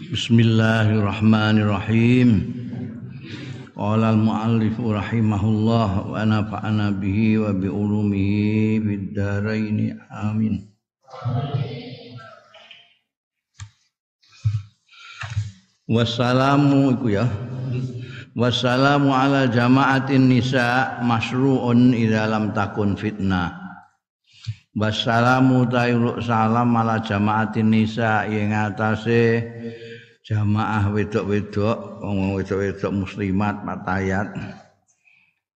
Bismillahirrahmanirrahim. Qala al-muallif rahimahullah wa nafa'ana bihi wa bi ulumihi fid dharain. Amin. Wassalamu iku ya. Wassalamu ala jama'atin nisa masru'un idza lam takun fitnah. Wassalamu ta'ala salam ala jama'atin nisa ing atase jamaah wedok-wedok wong wedok-wedok muslimat matayat.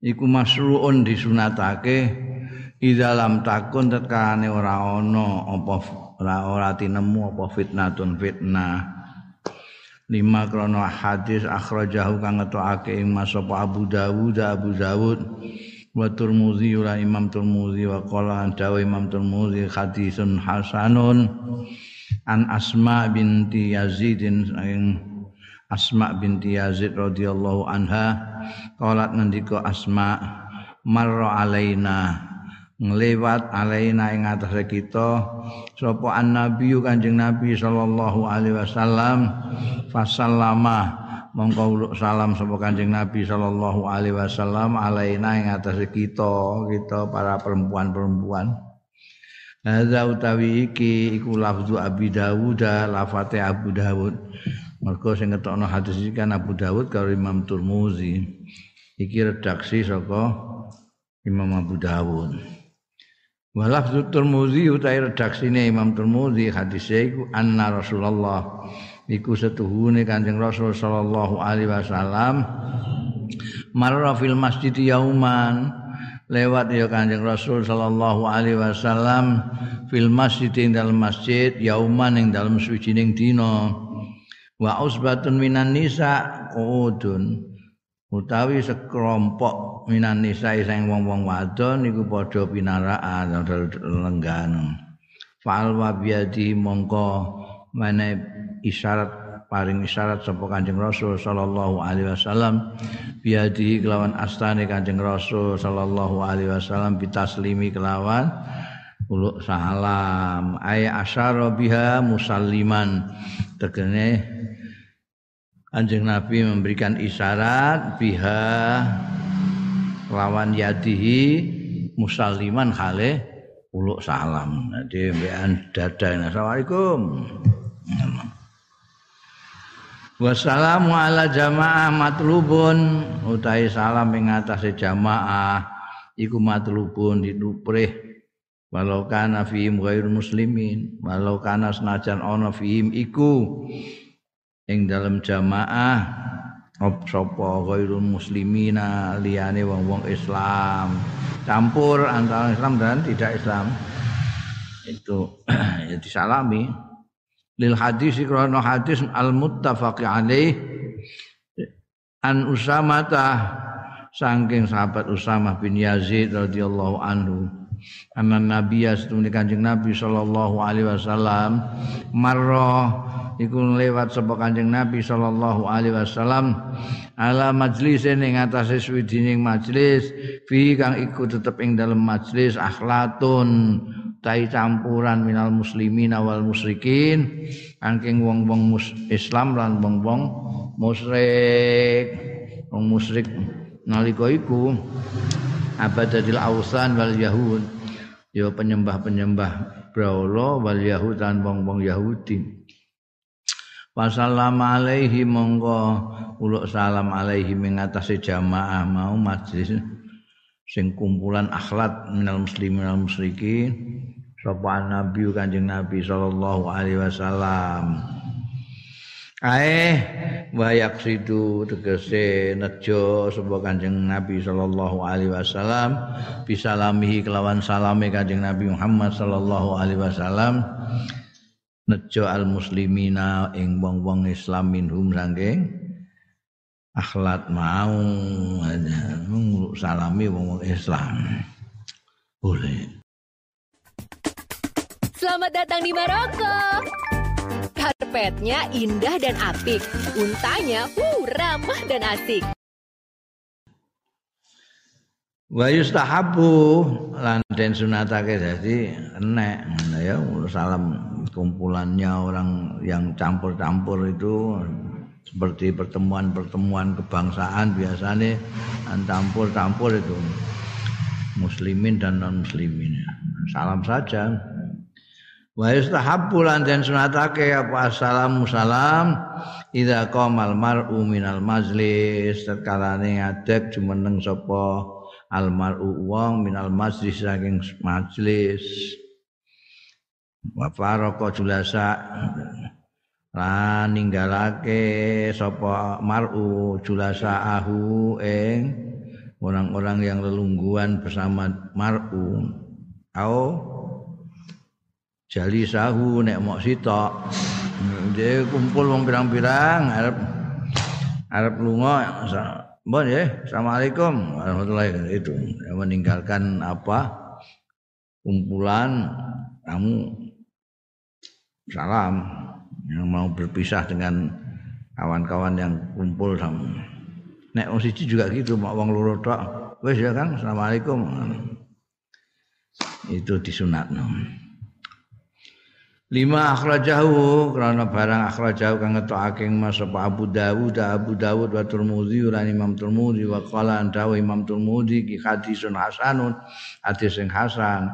Iku masruun disunatake idza lam takun tekane ora ana apa ora ora tinemu apa fitnatun fitnah. Lima krono hadis akhrajahu kang ngetokake ing masapa Abu Dawud Abu Dawud. Wa Turmuzi ula Imam Turmuzi wa qala Imam Turmuzi hadisun hasanun an Asma binti Yazid saking Asma binti Yazid radhiyallahu anha qalat ngendika Asma marra alaina nglewat alaina ing atase kita sapa annabi Kanjeng Nabi sallallahu alaihi wasallam fasallama mongko salam sapa Kanjeng Nabi sallallahu alaihi wasallam alaina ing atase kita kita para perempuan-perempuan Hadza utawi iki iku lafzu Abi Dawud lafate Abu Dawud. Mergo sing ngetokno hadis iki kan Abu Dawud karo Imam Turmuzi. Iki redaksi saka Imam Abu Dawud. Wa lafzu Turmuzi utawi redaksine Imam Turmuzi hadise iku anna Rasulullah iku setuhune Kanjeng Rasul sallallahu alaihi wasallam marra fil masjid yauman lewat ya Kanjeng Rasul sallallahu alaihi wasallam fil masjid ing dalam masjid yauman ing dalam suwijining dina. Wa usbatun minan nisa qudun utawi sekelompok minan nisa sing wong-wong wadon niku padha pinaraan lenggan fa'al wa biadi mongko mene isyarat paring isyarat sapa Kanjeng Rasul sallallahu alaihi wasallam biadi kelawan astane Kanjeng Rasul sallallahu alaihi wasallam bitaslimi kelawan uluk salam ay asyara biha musalliman tegene Kanjeng Nabi memberikan isyarat biha lawan yadihi musalliman khale uluk salam. Jadi mbekan dada. Assalamualaikum. Wassalamu ala jamaah matlubun. Utahi salam ing atase jamaah. Iku matlubun diduprih walau kana fihim ghair muslimin. Walau kana senajan ana fihim iku. Ing dalam jamaah. Sapa ghairul muslimina liyane wong-wong Islam. Campur antara Islam dan tidak Islam. Itu ya disalami lil hadis krana hadis al muttafaq alaih an usamata saking sahabat Usamah bin Yazid radhiyallahu anhu. Anna nabiyya setune kanjeng Nabi sallallahu alaihi wasallam marra iku lewat sapa kanjeng Nabi sallallahu alaihi wasallam ala majlis ning atase swidining majlis fi kang iku tetep ing dalem majlis akhlatun tai campuran minal muslimin wal musyrikin angking wong-wong Islam lan wong-wong musyrik. Wong musyrik nalika iku abadatil ausan wal yahud. Ya penyembah-penyembah brahala wal yahud lan wong-wong Yahudi. Wassalamu alaihi monggo. Uluk salam alaihi mengatasi jamaah mau majlis sing kumpulan akhlat minal muslimin minal musyrikin sapa nabi kanjeng nabi sallallahu alaihi wasallam. Ae wayak sidu tegese nejo sapa kanjeng nabi sallallahu alaihi wasallam bisalamihi kelawan salame kanjeng nabi Muhammad sallallahu alaihi wasallam. Nejo al muslimina ing wong-wong Islam minhum saking akhlat mau salami wong Islam. Boleh. Selamat datang di Maroko. Karpetnya indah dan apik. Untanya uh, ramah dan asik. Wa yustahabu. Lan den sunatake dadi enek. Ya salam kumpulannya orang yang campur-campur itu seperti pertemuan-pertemuan kebangsaan biasanya campur-campur itu. Muslimin dan non muslimin salam saja. Wa yustahabbu lan den sunatake apa assalamu salam idza qamal mar'u minal majlis. Tatkalane ngadeg jumeneng sapa almar'u wong minal majlis saking majlis. Wa farqa julasa lan ninggalake sapa mar'u julasa ahu ing orang-orang yang lelungguan bersama mar'u. Au jali sahu nek mok sitok. Dia kumpul wong pirang-pirang arep arep lunga Bon ya, Assalamualaikum. Warahmatullahi. Itu meninggalkan apa? Kumpulan kamu salam yang mau berpisah dengan kawan-kawan yang kumpul sama. Nek wong siji juga gitu mak wong loro tok. Wis ya Kang. Assalamualaikum. Itu disunatno. Lima akhrajahu karena barang akhrajahu kang ngetokake mas apa Abu Dawud Abu Dawud wa Tirmidzi lan Imam Tirmidzi wa qala dawu Imam Tirmidzi ki hadisun hasanun hadis sing hasan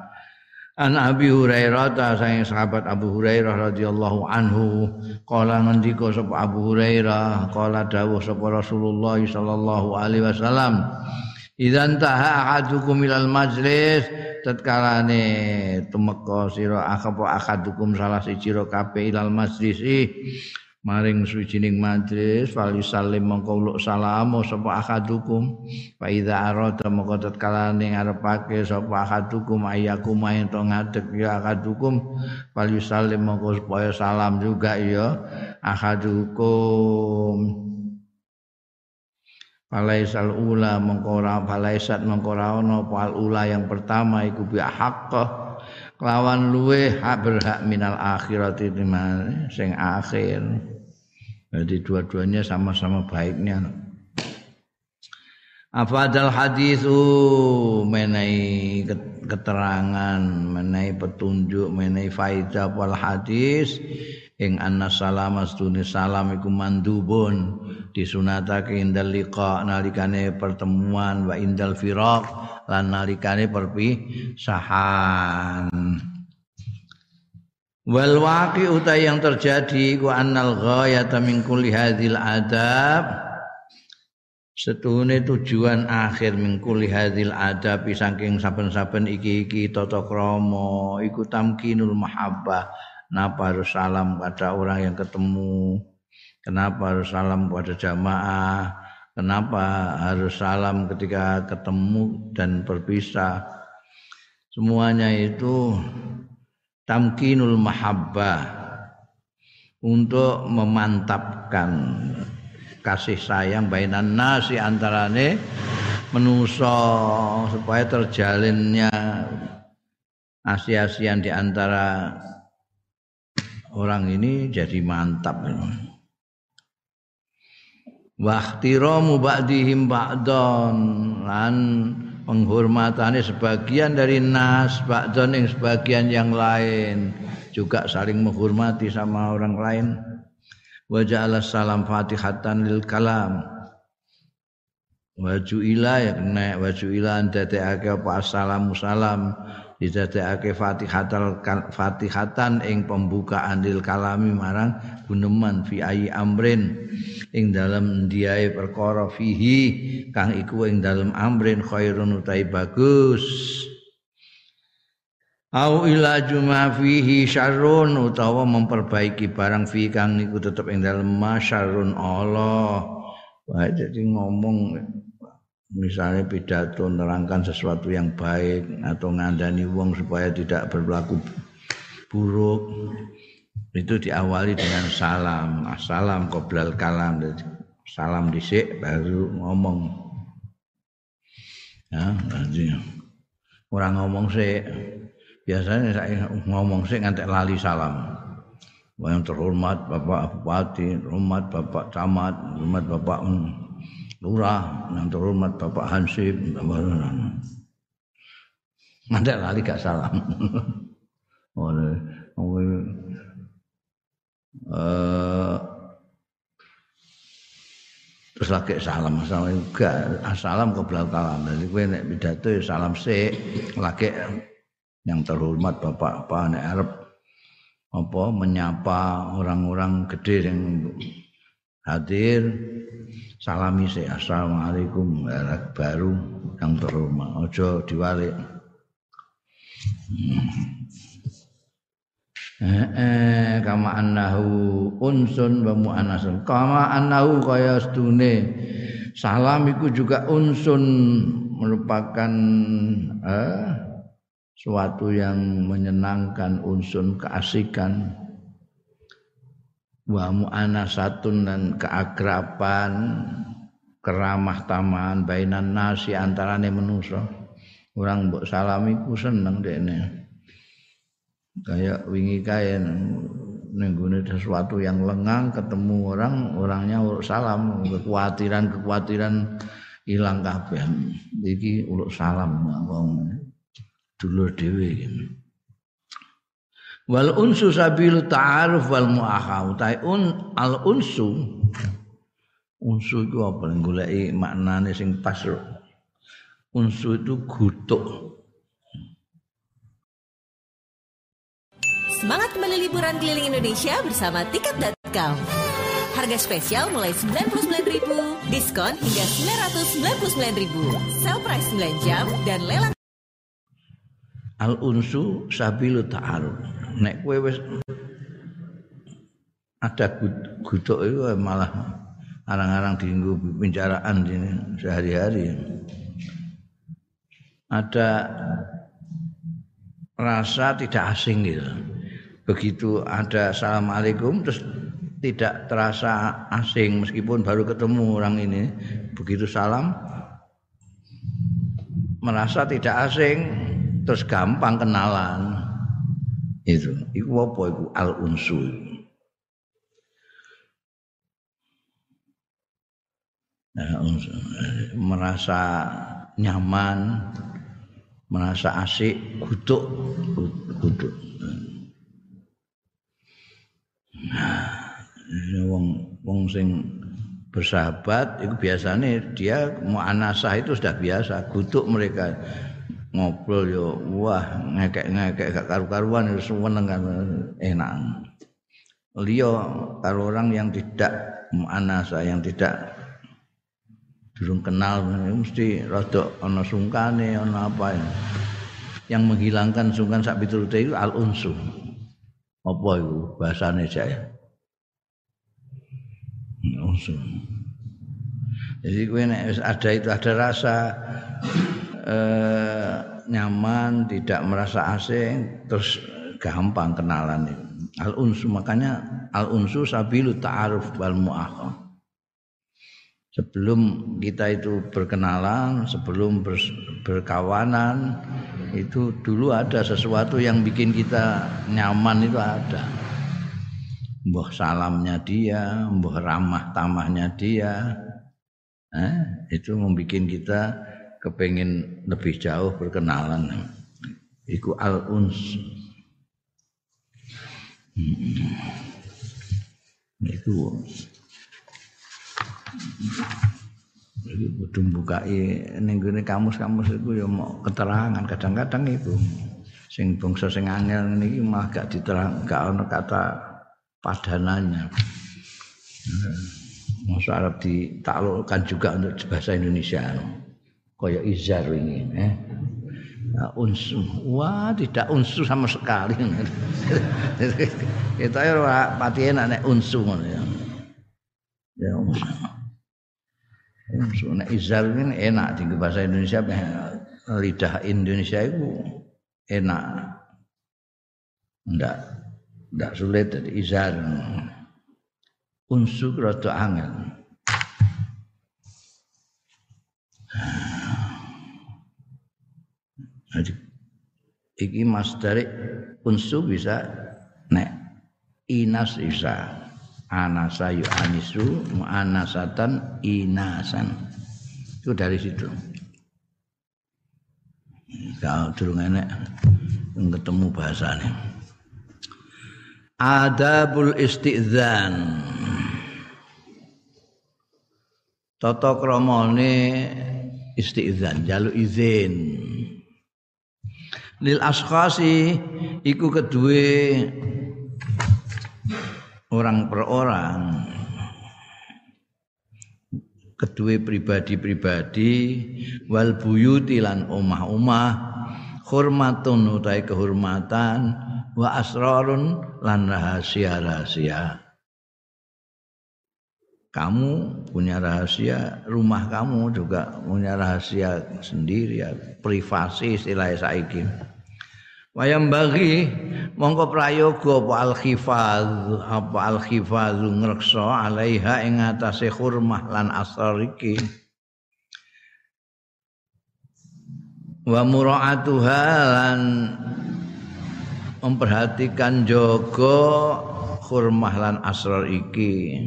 An Abi Hurairah ta sang sahabat Abu Hurairah radhiyallahu anhu kala ngendika sapa Abu Hurairah kala dawuh sapa Rasulullah sallallahu alaihi wasallam Idan taha ahadukum ilal majlis? Tatkalane tumeka sira akapa ahadukum salah siji ro kabeh ilal majlis maring sucining majlis fal salim mongko uluk salam sapa akadukum fa iza arada mongko tatkala ning arepake sapa akadukum ayakum main to ngadeg ya akadukum fal salim mongko supaya salam juga ya akadukum Falaisal ula mongko ora falaisat mongko ora ana ula yang pertama iku bi haqqah kelawan luwe hak berhak minal akhirati sing akhir. Jadi dua-duanya sama-sama baiknya. Afadal hadisu menai keterangan, menai petunjuk, menai faidah wal hadis ing anna salama stune salam iku mandubun disunatake indal liqa nalikane pertemuan wa indal firaq lan nalikane perpisahan. Wal waqi utai yang terjadi ku annal ghayata min kulli hadzal adab. Setuhune tujuan akhir min kulli hadzal adab saking saben-saben iki-iki tata krama iku tamkinul mahabbah. Napa harus salam pada orang yang ketemu? Kenapa harus salam pada jamaah kenapa harus salam ketika ketemu dan berpisah semuanya itu tamkinul mahabbah untuk memantapkan kasih sayang bainan nasi antarane menuso supaya terjalinnya asia-asian di antara orang ini jadi mantap. Wahtiramu ba'dihim ba'don. Lan penghormatannya sebagian dari nas ba'don yang sebagian yang lain. Juga saling menghormati sama orang lain. Wa ja'ala salam fatihatan lil kalam. Wa ju'ila ya kena wa ju'ila dadekake apa assalamu salam didadekake fatihatal fatihatan ing pembukaan lil kalami marang guneman fi ayi amrin. Ing dalam diae perkara fihi kang iku ing dalam amrin khairun utai bagus. Au ila juma fihi syarrun utawa memperbaiki barang fi kang iku tetep ing dalam masyarrun Allah. Wah, jadi ngomong misalnya pidato nerangkan sesuatu yang baik atau ngandani wong supaya tidak berlaku buruk itu diawali dengan salam. Salam qoblal kalam. Salam disik baru ngomong. Ya berarti orang ngomong sih biasanya saya ngomong sih ngantek lali salam. Yang terhormat Bapak Bupati, hormat Bapak Camat, hormat Bapak lurah yang terhormat Bapak Hansip nanti lali gak salam oleh eh terus lagi salam salam juga salam ke belakang jadi gue nek pidato ya salam sih lagi yang terhormat bapak apa nek Arab apa menyapa orang-orang gede yang hadir salami sih assalamualaikum baru yang terhormat ojo diwalik. Hmm. Eh, kama annahu unsun wa mu'anasun kama annahu kaya stune salam iku juga unsun merupakan eh, suatu yang menyenangkan unsun keasikan wa mu'anasatun dan keakraban keramah tamahan bainan nasi antarane manusa. Orang mbok salami ku seneng dekne. Kayak wingi kae nenggune sesuatu yang lengang ketemu orang orangnya urut salam kekhawatiran kekhawatiran hilang kabeh. Iki urut salam wong dulur dhewe wal unsu sabil ta'aruf wal mu'akhau ta un al unsu unsu itu apa goleki maknane sing pas unsu itu gutuk Semangat kembali liburan keliling Indonesia bersama tiket.com. Harga spesial mulai 99.000, diskon hingga 999.000. Sale price 9 jam dan lelang Al unsu sabilu ta'aruf. Nek kowe wis ada guduk itu malah arang-arang dienggo pembicaraan sehari-hari. Ada rasa tidak asing gitu begitu ada assalamualaikum terus tidak terasa asing meskipun baru ketemu orang ini begitu salam merasa tidak asing terus gampang kenalan. Itu. Itu apa itu al nah, merasa nyaman merasa asik guduk guduk wong wong sing bersahabat itu biasanya dia mau anasah itu sudah biasa gutuk mereka ngobrol yo wah ngekek-ngekek gak karu-karuan itu seneng kan enak. Lio kalau orang yang tidak muanasa yang tidak durung kenal mesti rada ana sungkane ana apa ya. yang menghilangkan sungkan sak piturute itu al unsu. Apa itu bahasane saya? Langsung jadi gue nek ada itu ada rasa eh, nyaman tidak merasa asing terus gampang kenalan itu. Al unsu makanya al unsu sabilu ta'aruf wal mu'akhah sebelum kita itu berkenalan sebelum berkawanan itu dulu ada sesuatu yang bikin kita nyaman itu ada. Mbah salamnya dia mbah ramah tamahnya dia eh, itu membuat kita kepengen lebih jauh berkenalan iku al uns hmm. itu Jadi bukai ning kamus-kamus iku ya mau keterangan kadang-kadang itu sing bangsa sing angel niki malah gak diterang gak ana kata padanannya. Masa Arab ditaklukkan juga untuk bahasa Indonesia. Kaya izar ini. Eh. Nah, unsu. Wah, tidak unsu sama sekali. Kita ya pati enak nek unsu ya. Ya unsu. Nek izar ini enak di bahasa Indonesia lidah Indonesia itu enak. Ndak ndak sulit dari izar. Unsur rada angel. Jadi iki mas dari unsur bisa nek inas bisa. Anasa yu anisu mu'anasatan inasan. Itu dari situ. Kalau durung enek ketemu bahasanya adabul istizan tata kramane istizan jaluk izin lil askhasi iku kedue orang per orang. Kedue pribadi-pribadi wal buyuti lan omah-omah hormatun utai kehormatan wa asrarun lan rahasia-rahasia. Kamu punya rahasia rumah kamu juga punya rahasia sendiri ya privasi istilah saiki wayam bagi mongko prayoga apa al khifaz apa al khifaz ngreksa alaiha ing atase hurmah lan asrar iki wa muraatuha lan memperhatikan jogo hurmah lan asrar iki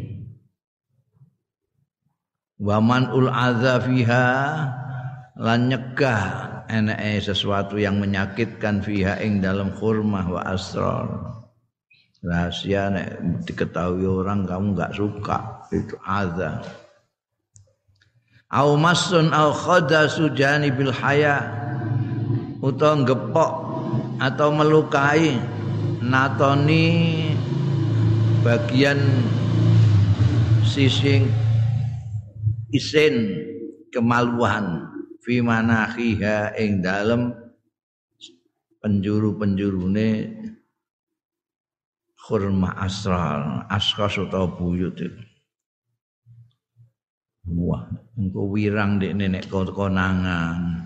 waman ul fiha lan nyegah enake sesuatu yang menyakitkan fiha ing dalam hurmah wa asrar. Rahasia nek diketahui orang kamu nggak suka. Itu adza au masun au khadasu janibil haya. Utawa gepok atau melukai natoni bagian sising isin kemaluan fi manahiha ing dalem penjuru-penjurune khurma asral askas utawa buyut itu wah engko wirang dek nenek konangan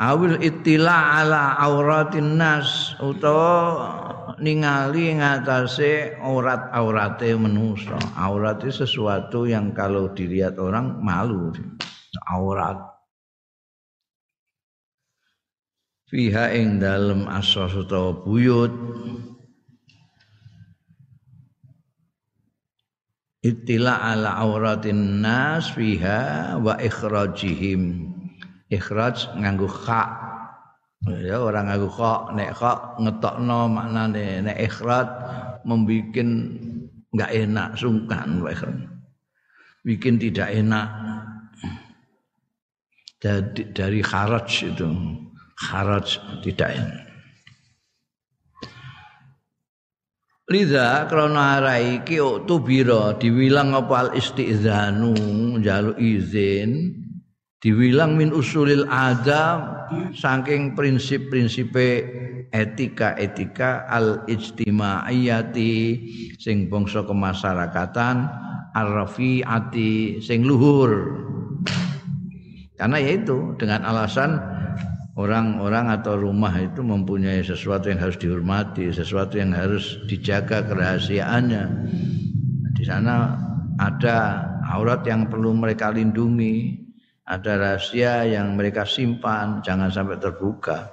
awil ittila ala auratin nas utawa ningali ngatasé aurat-aurate manusa. Aurat itu sesuatu yang kalau dilihat orang malu. Aurat. Fiha ing dalem asas utawa buyut. Ittila ala auratin nas fiha wa ikhrajihim. Ikhraj nganggo kha. Ya orang nganggo kha. Nek kha ngetokno maknane nek ikhraj membikin enggak enak sungkan bikin tidak enak. Dari dari kharaj itu kharaj tidak Liza krana arai iki tubira diwilang apa al istizanu njaluk izin diwilang min usulil adab saking prinsip-prinsipe etika-etika al ijtimaiyati sing bangsa kemasyarakatan arrafiati sing luhur. Karena yaitu dengan alasan orang-orang atau rumah itu mempunyai sesuatu yang harus dihormati, sesuatu yang harus dijaga kerahasiaannya. Di sana ada aurat yang perlu mereka lindungi, ada rahasia yang mereka simpan jangan sampai terbuka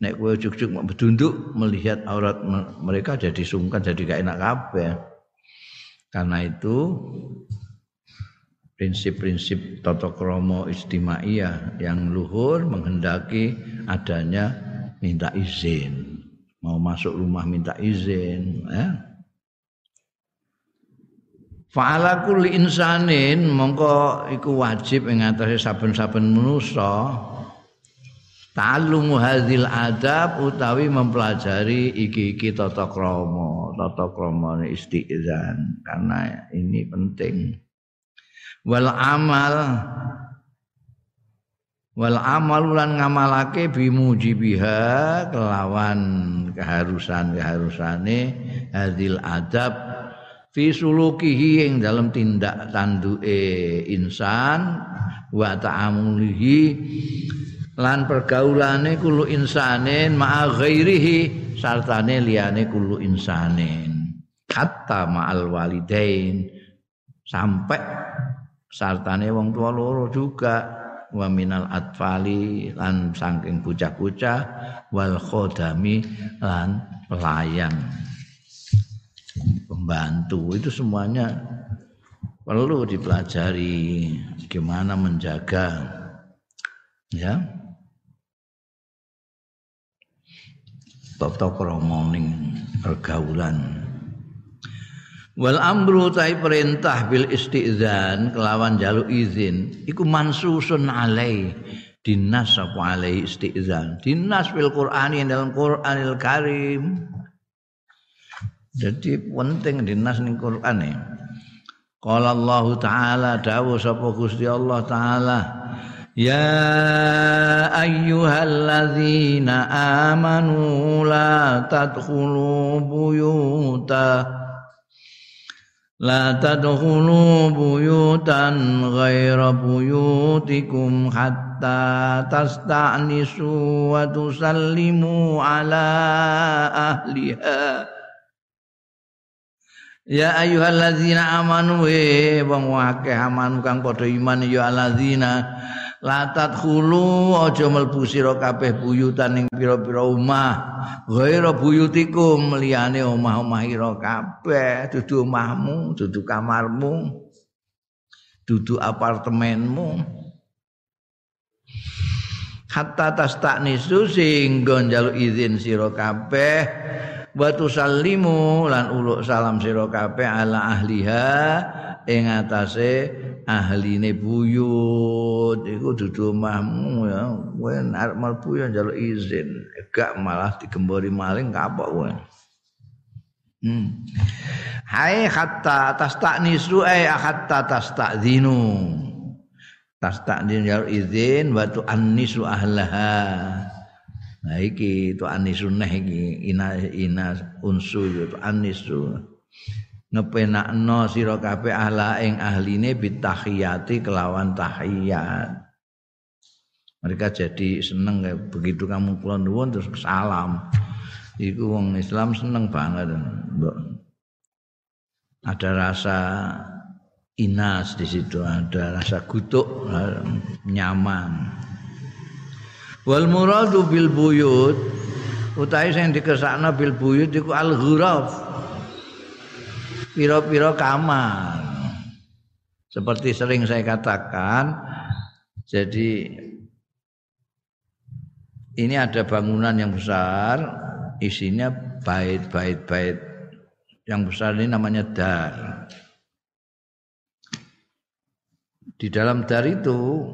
nek kowe juk-juk mau bedunduk melihat aurat mereka jadi sungkan jadi gak enak kabeh karena itu prinsip-prinsip tata krama istimaiyah yang luhur menghendaki adanya minta izin. Mau masuk rumah minta izin ya. Fa'ala kulli insanin mongko iku wajib ing atase saben-saben manusa ta'allumu hadzal adab utawi mempelajari iki-iki tata krama, tata krama istizan karena ini penting. Wal amal. Wal amal lan ngamalake bimujibiha kelawan keharusan-keharusane hadzal adab fi sulukihi yang dalam tindak tanduke insan wa ta'amulihi lan pergaulane kulo insanin ma'a ghairihi sartane liyane kulo insanin hatta ma'al walidain. Sampai sartane wong tua loro juga. Wa minal atfali lan saking bocah-bocah wal khodami lan pelayan pembantu itu semuanya perlu dipelajari gimana menjaga ya. Tata krama pergaulan wal amru tai perintah bil istizan kelawan jaluk izin. Iku mansusun alai. Dinas apa alai istizan? Dinas fil qur'ani dalam qur'anil karim. Jadi penting dinas ning Quran ya. Qala Allah taala dawuh sapa Gusti Allah taala Ya ayyuhalladzina amanu la tadkhulu buyuta La tadkhulu buyutan ghaira buyutikum hatta tasta'nisu wa tusallimu ala ahliha Ya ayyuhallazina amanu wa wong akeh amanu kang padha iman. ya alazina latat khulu aja mlebu sira kabeh buyutan ning pira-pira omah. Ghaira buyutikum liyane omah-omah ira kabeh. Dudu omahmu dudu kamarmu dudu apartemenmu. Hatta tastaknisu sehingga njaluk izin sira kabeh. Wa tusallimu lan uluk salam sira kabeh ala ahliha ing atase ahline buyut iku dudu omahmu ya. Kowe arep mlebu ya njaluk izin. Gak malah digembori maling kapok kowe. Hmm. Hai hatta tastaknisu ai hatta tastadzinu tastakdin njaluk izin wa tu annisu ahlaha. Nah iki tu annisun iki. Ina ina unsu tu annisu ngepenakno sira kabeh ahla ing ahline bitahiyati kelawan tahiyat. Mereka jadi seneng begitu kamu pulang nuwun terus salam. Iku wong Islam seneng banget ada rasa inas di situ ada rasa gutuk nyaman. Wal muradu bil buyut. Utahe sing dikesakno bil buyut iku al ghuraf piro-piro kamar. Seperti sering saya katakan, jadi ini ada bangunan yang besar, isinya bait-bait-bait yang besar ini namanya dar. Di dalam dar itu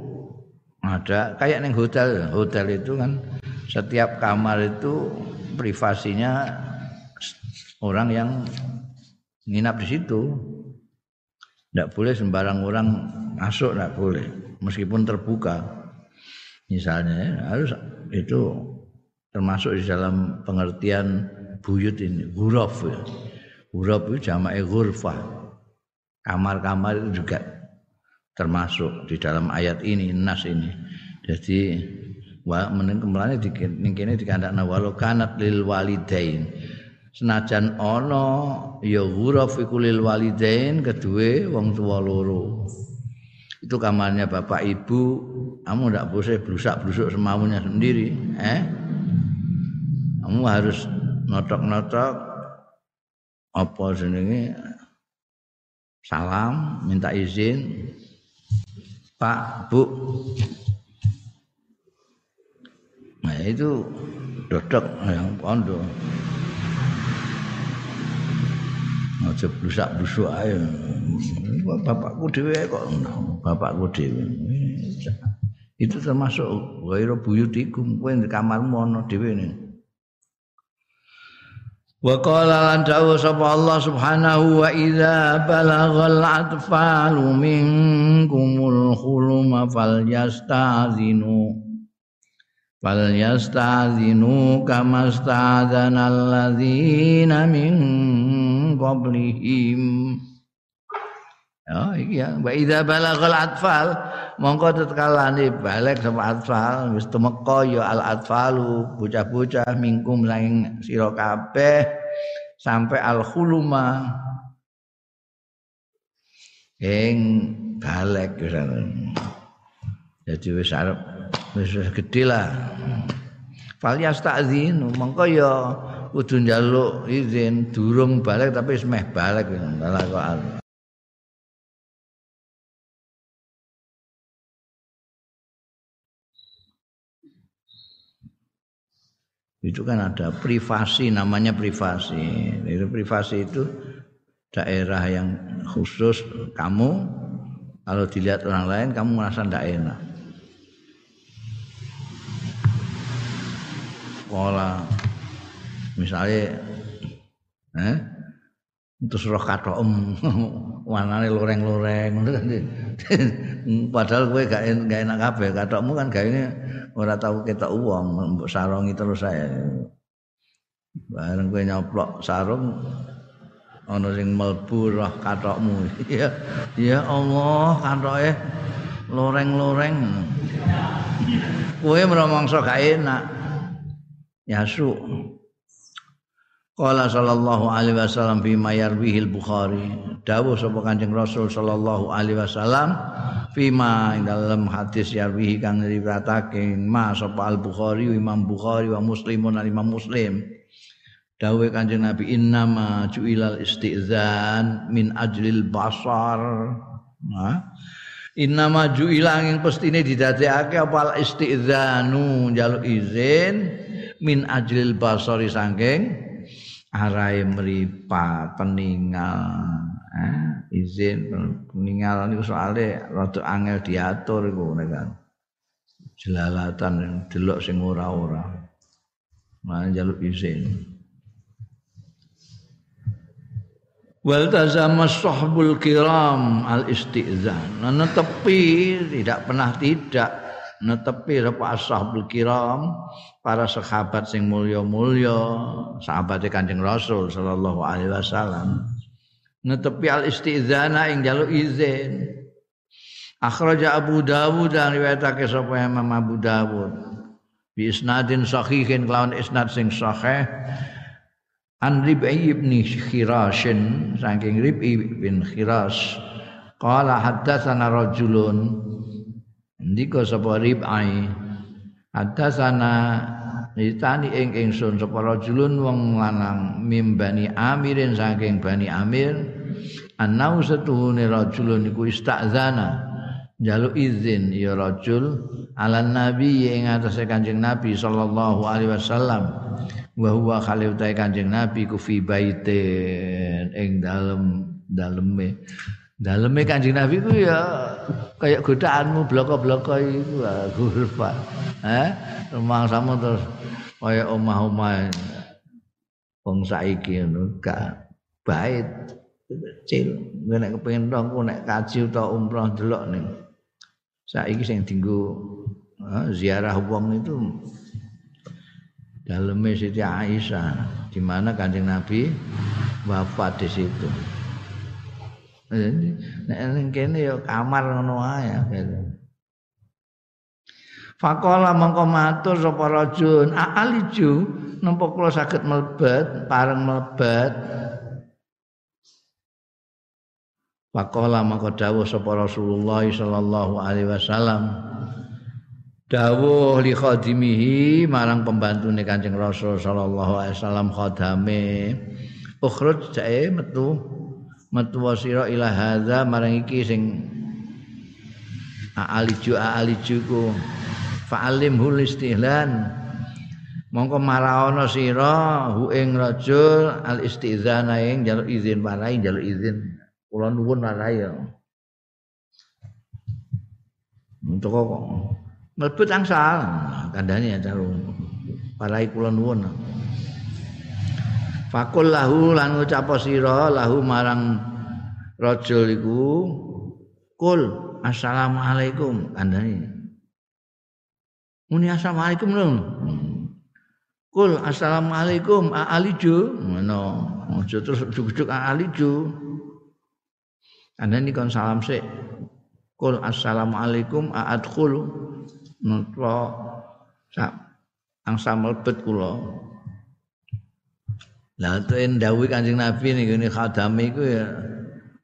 ada kayak neng hotel, hotel itu kan setiap kamar itu privasinya orang yang nginap di situ. Tidak boleh sembarang orang masuk, tidak boleh. Meskipun terbuka. Misalnya ya, harus itu termasuk di dalam pengertian buyut ini, huruf ya. Huruf itu jama'i ghurfah. Kamar-kamar itu juga termasuk di dalam ayat ini, nas ini. Jadi wa mending kemlane dikene dikandakna walau kanat lil walidain senajan ana ya ghuraf lil walidain kedue wong tua loro. Itu kamarnya bapak ibu. Kamu tidak boleh blusak-blusuk semaunya sendiri eh? Kamu harus notok-notok apa jenenge? Salam minta izin. Pak Bu. Nah itu dodok yang pondok aja blusak-blusuk ae. Bapakku dhewe kok bapakku dhewe. Itu termasuk ghairu buyutikum kowe di kamarmu ana dhewe ne. Wa qala lan dawu sapa Allah subhanahu wa idza balaghal atfalu minkumul khuluma falyastazinu falyastazinu kama stadzana alladzina min qablihim Ya iki ya. Wa idza balagal atfal mongko tetkalane balik sama atfal wis temeka ya al atfalu bocah-bocah mingkum lain sira kabeh sampai al khuluma. Ing balik jadi wis arep wis gedhe lah. Fal mongko ya kudu njaluk izin durung balik tapi semeh balik. Malah kok itu kan ada privasi namanya privasi. Itu privasi itu daerah yang khusus kamu kalau dilihat orang lain kamu merasa tidak enak. Pola misalnya eh terus roh katom warnane loreng-loreng padahal kowe gak gak enak kabeh katokmu kan gaene ora tahu ketok uang sarungi terus saya bareng kowe nyoplok sarung ana sing mlebu roh katokmu ya ya Allah katoke loreng-loreng. Kowe meromongso gak enak. Yasu Qala sallallahu alaihi wasallam fi mayarwihi al-Bukhari. Dawuh sapa Kanjeng Rasul sallallahu alaihi wasallam fi ma dalam hadis yarwihi kang riwayatake ma sapa al-Bukhari Imam Bukhari wa Muslimun Imam Muslim. Dawuh Kanjeng Nabi innama ju'ilal istizan min ajlil basar. Nah, innama ju'ila ing pestine didadekake apa istizanu njaluk izin min ajlil basari saking arai meripat peninggal eh, izin peninggal niku soalnya rada angel diatur iku kan. Jelalatan delok sing ora-ora. Malah jaluk izin. Wal tazama sahbul kiram al istizan nah tepi tidak pernah tidak netepi sapa ashabul kiram para sahabat sing mulya-mulya sahabat Kanjeng Rasul sallallahu alaihi wasallam. Netepi al istizana ing jaluk izin. Akhraja Abu Dawud dan riwayatake sapa Imam Abu Dawud. Bi isnadin sahihin kelawan isnad sing sahih. An Rib'i ibn Khirashin saking Rib'i bin Khiras qala haddatsana rajulun Ndika sapa rib'ai Hadasana Nitani ing ingsun sapa rajulun wong lanang mim bani Amirin saking bani Amir. Annau setuhune rajulun iku istazana. Jaluk izin ya rajul ala nabi ing atase kanjeng nabi sallallahu alaihi wasallam. Wa huwa khalil kanjeng nabi ku fi baitin ing dalem daleme Daleme Kanjeng Nabi ku ya kayak godaanmu bloko-bloko iku gurfa. Eh, rumah sama terus kaya omah-omah. Wong saiki ngono gak bait. Kecil. Nek kepengin ku nek kaji utawa umroh delok ning. Saiki sing dinggo ziarah wong itu. Daleme Siti Aisyah di mana Kanjeng Nabi wafat di situ. Nek ning kene ya kamar ngono ae gitu. Fakola mongko matur sapa rajul, "Aliju napa kula saged mlebet, pareng mlebet?" Fakola mongko dawuh sapa Rasulullah sallallahu alaihi wasallam. Dawuh li khadimihi marang pembantune Kanjeng Rasul sallallahu alaihi wasallam khadame. Ukhruj jae metu metu sira ila hadza marang iki sing aliju aliju ku fa'alim hul istihlan mongko maraono sira hu ing rajul al istizana ing jaluk izin parai jaluk izin. Kula nuwun parai ya. Untuk kok mlebet angsal kandhane ya caru parai kula nuwun Fakul lahu lan ngucap sira lahu marang rajul iku kul assalamualaikum kandhane. Muni assalamualaikum lho. Kul assalamualaikum aaliju ngono. Aja terus juk-juk aaliju. Kandhane kon salam sik. Kul assalamualaikum aadkhul. Nutwa sak angsa mlebet kula. Lah ten dawuh Kanjeng Nabi niku ne khadame iku ya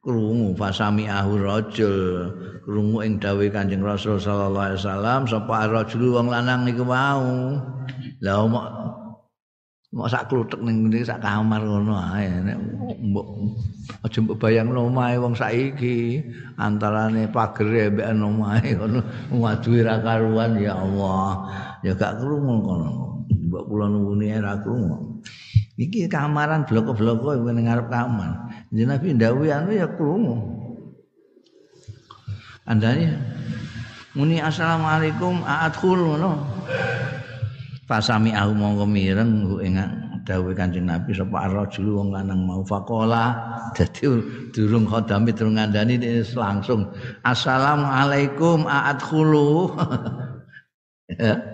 krungu fasami ahu rajul krungu ing dawuh Kanjeng Rasul sallallahu alaihi wasallam sapa rajul wong lanang niku mau. Lah mok mok sak kluthek ning ngene sak kamar ngono ae nek mbok aja mbok bayangno omahe wong saiki antarane pagere mbek omahe ngono waduhe ra karuan ya Allah ya gak krungu kono mbok kula nuwuni ra. Iki kamaran bloko-bloko ning ngarep kamar. Jadi Nabi ndawuhi anu ya krungu. Andane muni assalamualaikum aadkhul ngono. Pasami aku mongko mireng ing dawuh Kanjeng Nabi sapa ar-rajul wong lanang mau faqala dadi durung khodami durung ngandani langsung assalamualaikum aadkhulu ya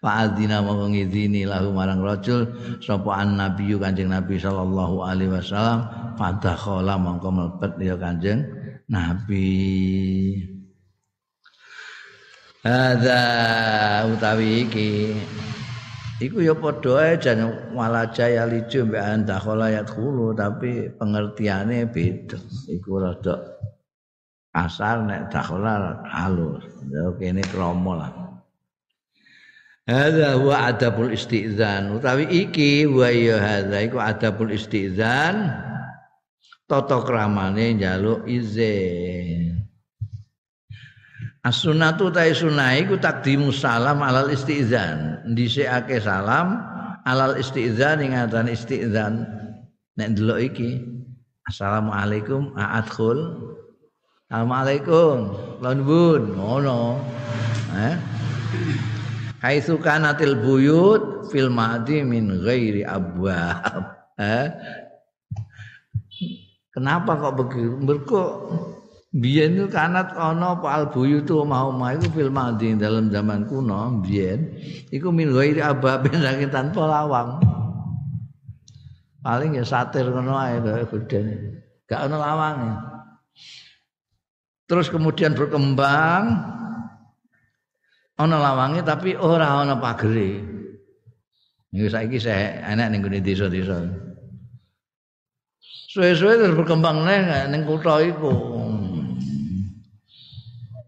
Pak Adina mau ngidini lahu marang rajul sapa an nabiyyu Kanjeng Nabi sallallahu alaihi wasallam fadakhala mongko mlebet ya Kanjeng Nabi Ada utawi iki Iku ya padha ae jan walajaya lijo mbek andakhala yadkhulu tapi pengertiane beda. Iku rada asal nek dakhala halus. Ya kene kromo lah. Hadza huwa adabul istizan. Utawi iki wa ya hadza iku adabul istizan. Tata kramane njaluk izin. As-sunnatu ta sunah iku takdimu salam alal istizan. Dhisikake salam alal istizan ing atan istizan. Nek ndelok iki Assalamualaikum a'adkhul. Assalamualaikum. Lanbun ngono. Eh? Haitsu kanatil buyut fil madi min ghairi abwab. Eh? Kenapa kok begitu? Mergo Biyen itu kanat ana apa albuyu tu omah-omah iku fil madi dalam zaman kuno biyen iku min ghairi ababen saking tanpa lawang. Paling ya satir ngono ae gedene. Gak ana lawange. Terus kemudian berkembang ana lawange tapi ora ana pagere. Niku saiki saya enak ning gone desa-desa. Suwe-suwe terus berkembang neng ning kutha iku.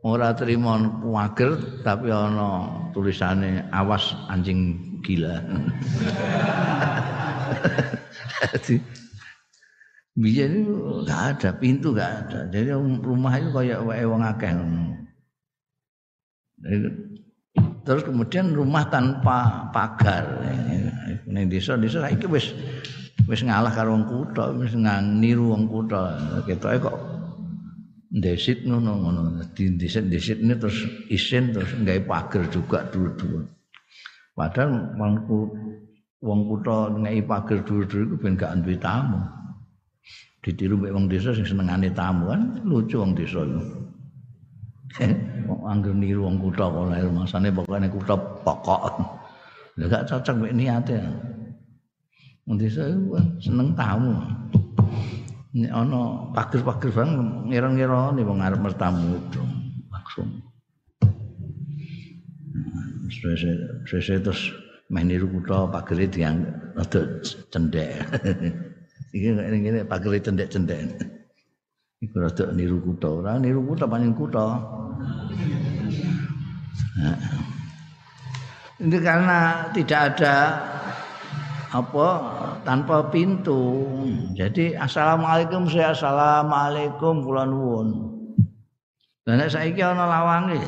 ora terima wager tapi ana tulisane awas anjing gila. Jadi itu enggak ada pintu enggak ada. Jadi rumah itu kayak wae wong akeh Terus kemudian rumah tanpa pagar. Ning desa-desa saiki wis wis ngalah karo wong kutha, wis niru wong kutha. Ketoke kok ndesit ngono ngono di ndesit ndesit ini terus isin terus nggawe pagar juga dulu-dulu padahal wongku wong kutha ngei pagar dulu-dulu iku ben gak duwe tamu ditiru mek wong desa sing senengane tamu kan lucu wong desa iku anggere niru wong kutha kok lahir masane pokoknya kutha pokok lha gak cocok mek niate desa iku seneng tamu Ini ana pager-pager bang ngira-ngira wong arep mertamu itu langsung. Sese terus main niru kutha pagere dianggap rada cendek. Iki ngene pagere cendek-cendek. Iku rada niru kutha, ora niru kutha pancen kutha. Nah. Ini karena tidak ada apa tanpa pintu. Jadi assalamualaikum saya assalamualaikum kula nuwun. Lah nek saiki ana lawange.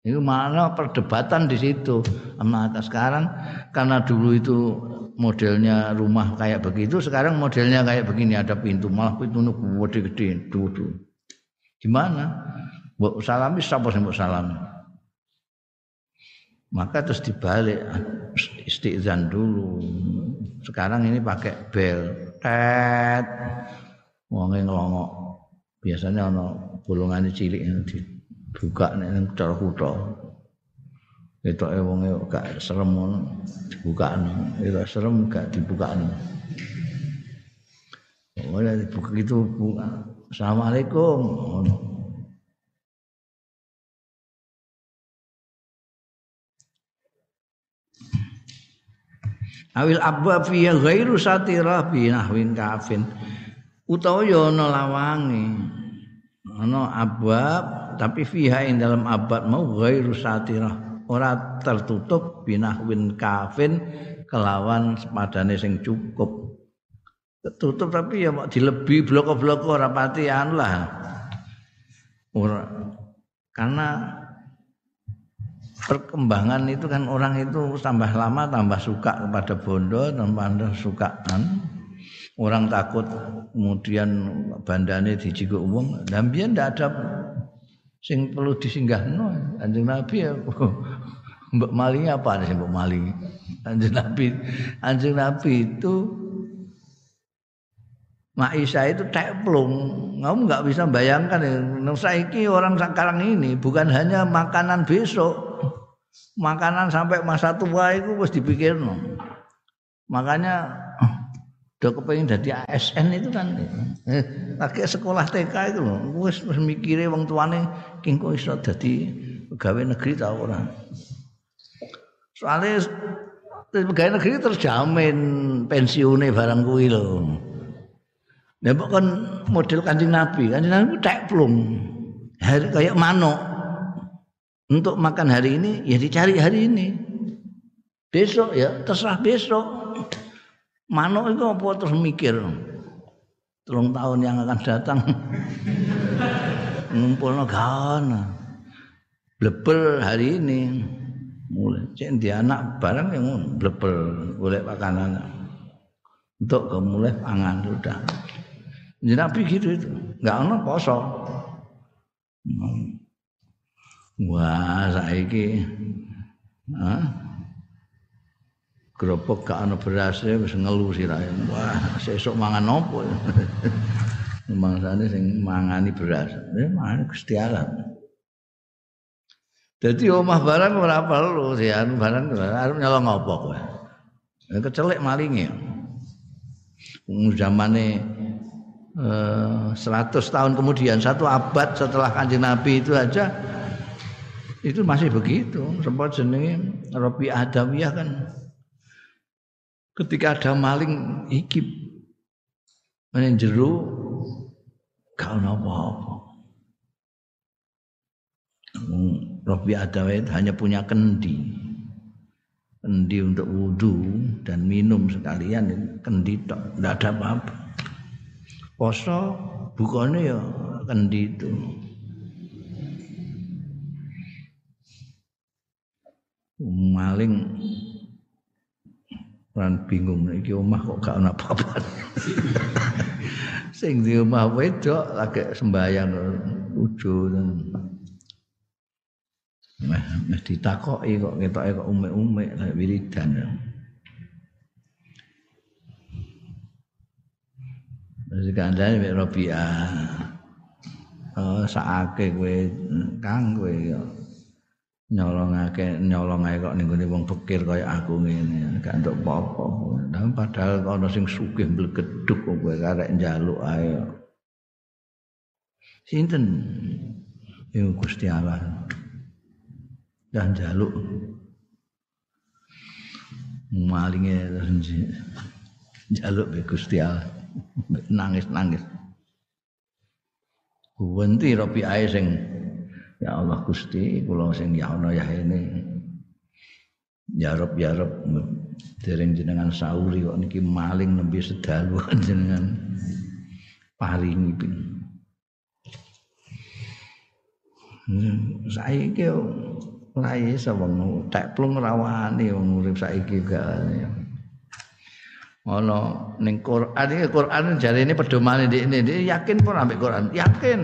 Itu mana perdebatan di situ. Maka sekarang karena dulu itu modelnya rumah kayak begitu, sekarang modelnya kayak begini ada pintu, malah pintu gede-gede dulu. Gimana? Mbok salami sapa sing mbok salami? Maka terus dibalik istizan dulu. Sekarang ini pakai bel, tet, wonge ngelongok. Biasanya ono bolongane cilik dibuka nek cara kutha. Ketoke wonge gak serem ngono dibukakno. Itu serem gak dibukakno. Oh, dibuka gitu buka. Assalamualaikum. awil abwa fi ghairu satirah bi nahwin kafin utawa ya ana lawange ana tapi fiha ing dalam abad mau ghairu satirah ora tertutup binahwin kafin kelawan sepadane sing cukup. Tertutup tapi ya mau dilebi blok-blok ora pati anu lah. Ora. Karena perkembangan itu kan orang itu tambah lama tambah suka kepada bondo tambah suka kan orang takut kemudian bandane dijiko umum dan biar ndak ada sing perlu disinggahno anjing nabi ya mbok maling apa sing mbok maling anjing nabi anjing nabi itu Maisa itu teplung, kamu nggak bisa bayangkan ya. Saiki orang sekarang ini bukan hanya makanan besok, makanan sampai masa tua itu harus dipikir no. Makanya udah kepengen jadi ASN itu kan eh, lagi sekolah TK itu loh wis wis mikire wong tuane king kok iso dadi pegawai negeri ta ora soalnya pegawai negeri terjamin pensiunnya barang kuwi lho Nah, kan model kancing Nabi, kancing Nabi tak plung. Hari kayak manuk. Untuk makan hari ini ya dicari hari ini. Besok ya terserah besok. Manuk itu apa terus mikir. Telung tahun yang akan datang. Ngumpulno gawana. Blebel hari ini. Mulai cek di anak barang yang blebel boleh makanan. Untuk kemulai pangan sudah. Jadi Nabi gitu itu, nggak ono poso. Wah, saiki Hah? Gerobak gak ono beras wis ngelu sirahe. Wah, sesuk mangan opo? Mangsane sing mangani beras. Ya mangan Gusti Allah. Dadi omah barang ora perlu anu barang arep nyolong apa kowe. Kecelek malinge. Zamane 100 eh, tahun kemudian satu abad setelah kanjeng Nabi itu aja itu masih begitu sempat jenenge Robi Adawiyah kan ketika ada maling ikip main jeru kau apa-apa. Robi Adawiyah hanya punya kendi. Kendi untuk wudhu dan minum sekalian kendi tok tidak ada apa-apa. Poso bukane ya kendi itu. Maling Ran bingung iki omah kok gak ana apa-apa. Sing di omah wedok lagi sembayang ujo Meh meh ditakoki kok ketoke kok umek-umek wiridan. Terus kandhane mek Rabi'ah. Oh, sakake kowe Kang kowe nyolongake nyolongake kok ning gone wong pikir kaya aku ngene gak entuk apa-apa. padahal ana sing sugih mblegeduk kowe karek njaluk ae. Sinten? Yo Gusti Allah. Dan njaluk malinge njaluk be Gusti Allah. nangis-nangis. Wenti robi ae sing ya Allah Gusti kula sing ya ana ya ini. Ya Rob ya Rob dereng jenengan sauri kok niki maling nembe sedalu jenengan paringi pin. Hmm, saiki ora iso wong tek plung rawani wong urip saiki gak ana ning Quran iki Quran jare ini ini yakin pun ambek Quran yakin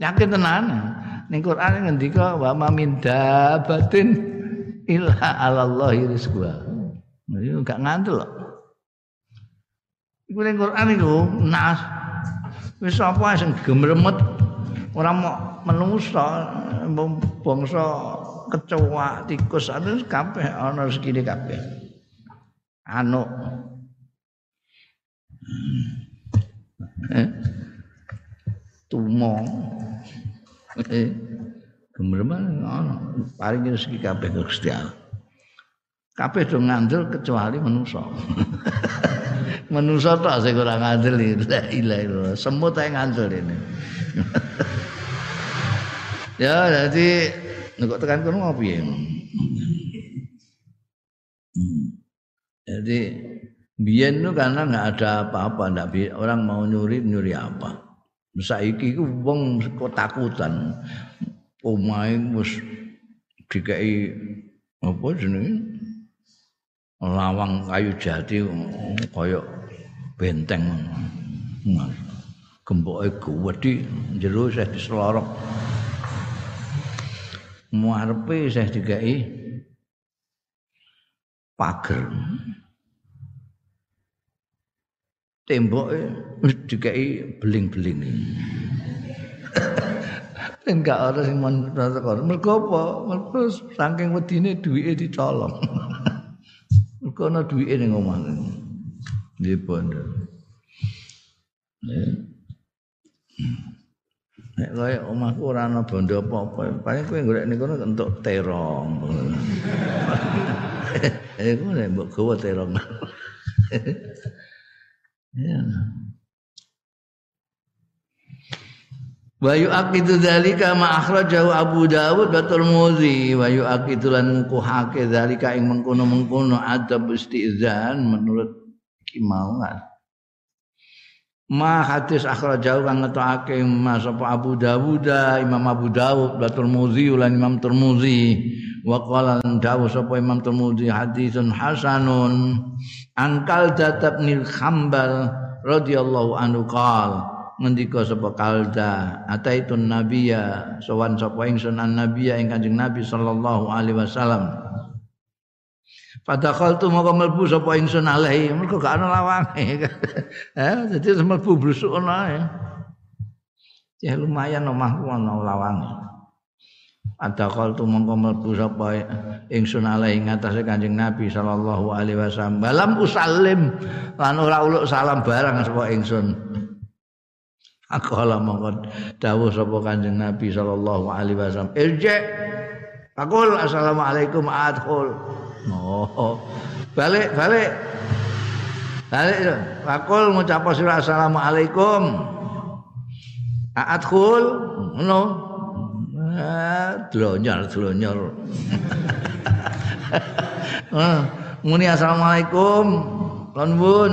yakin tenan? Ning Quran ngendika wa ma min dabatin illa Allah rizqa itu gak ngantul iku ning Quran iku nas. Wis apa sing gemremet? Ora mau menungsa bangsa kecoa tikus anu kabeh ana rezekine kabeh. Anu. Eh? Tumo eh gemerman ana paling rezeki kabeh Gusti Allah. Kabeh do ngandel kecuali manusa manusa tok sing ora ngandel la ilaha illallah. Semut ae ngandel ini. Ya jadi nek tekan kono apa ya? Jadi biyen itu karena nggak ada apa-apa, orang mau nyuri nyuri apa. Saiki ku wong ketakutan. Omahe wis dikai apa jenenge? Lawang kayu jati kaya benteng. Gemboke gede jero saya diselorok. Muarepe saya dikai pager temboke wis dikai beling-beling Ben gak ora sing mon tekan. Mergo apa? Mergo saking wedine duwike dicolong. Mergo ana duwike ning omah. Nggih bondo. Nek kaya omahku ora ana bondo apa-apa, paling kowe golek niku entuk terong. Eh, kowe nek mbok gawa terong. Ya. Wa yu'aqidu dzalika ma akhrajahu Abu Dawud wa Tirmidzi wa yu'aqidu lan ngukuhake dzalika ing mengkono-mengkono adab istizan menurut kimauan. Ma hadis akhrajahu kang ngetokake Mas apa Abu Dawud Imam Abu Dawud wa Tirmidzi lan Imam Tirmidzi wa qala dawu sapa Imam Tirmidzi hadisun hasanun an Qaldah bin Khambal radhiyallahu anhu qala ngendika sapa kalda ataitun nabiyya sowan sapa ingsun an nabiyya ing kanjeng nabi sallallahu alaihi wasallam Padahal tu mau melbu sapa ingsun alaihi mergo gak ana lawange. Eh dadi mlebu brusuk ana ya ya lumayan omahku ana lawange. Padahal tu mongko melbu sapa ingsun alaihi ngatasé kanjeng nabi sallallahu alaihi wasallam. Balam usalim lan ora uluk salam barang sapa ingsun. Akala mongkon dawuh sapa Kanjeng Nabi sallallahu alaihi wasallam. Irji. Akul assalamualaikum. Adkhul. Oh. Balik, balik. Balik. Akul ngucap sira assalamualaikum. Adkhul. Ngono. Ah, dlonyor, dlonyor. Ah, muni assalamualaikum. Lan bun.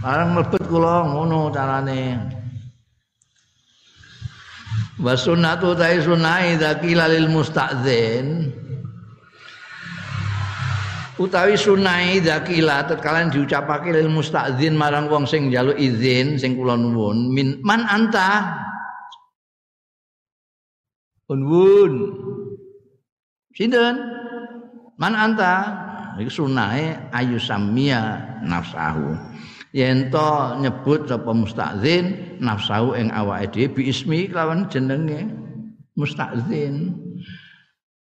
Barang mlebet kula ngono carane. wa sunnatu ta sunai dzakila lil mustadzin utawi sunai dzakila tetkala diucapake lil mustadzin marang wong sing njaluk izin sing kula nuwun. Min man anta? Unwun Sinten? Man anta? Iku sunahe ayu samia nafsahu. Yen to nyebut sapa mustazin nafsu ing awake dhewe bi ismi kelawan jenenge mustazin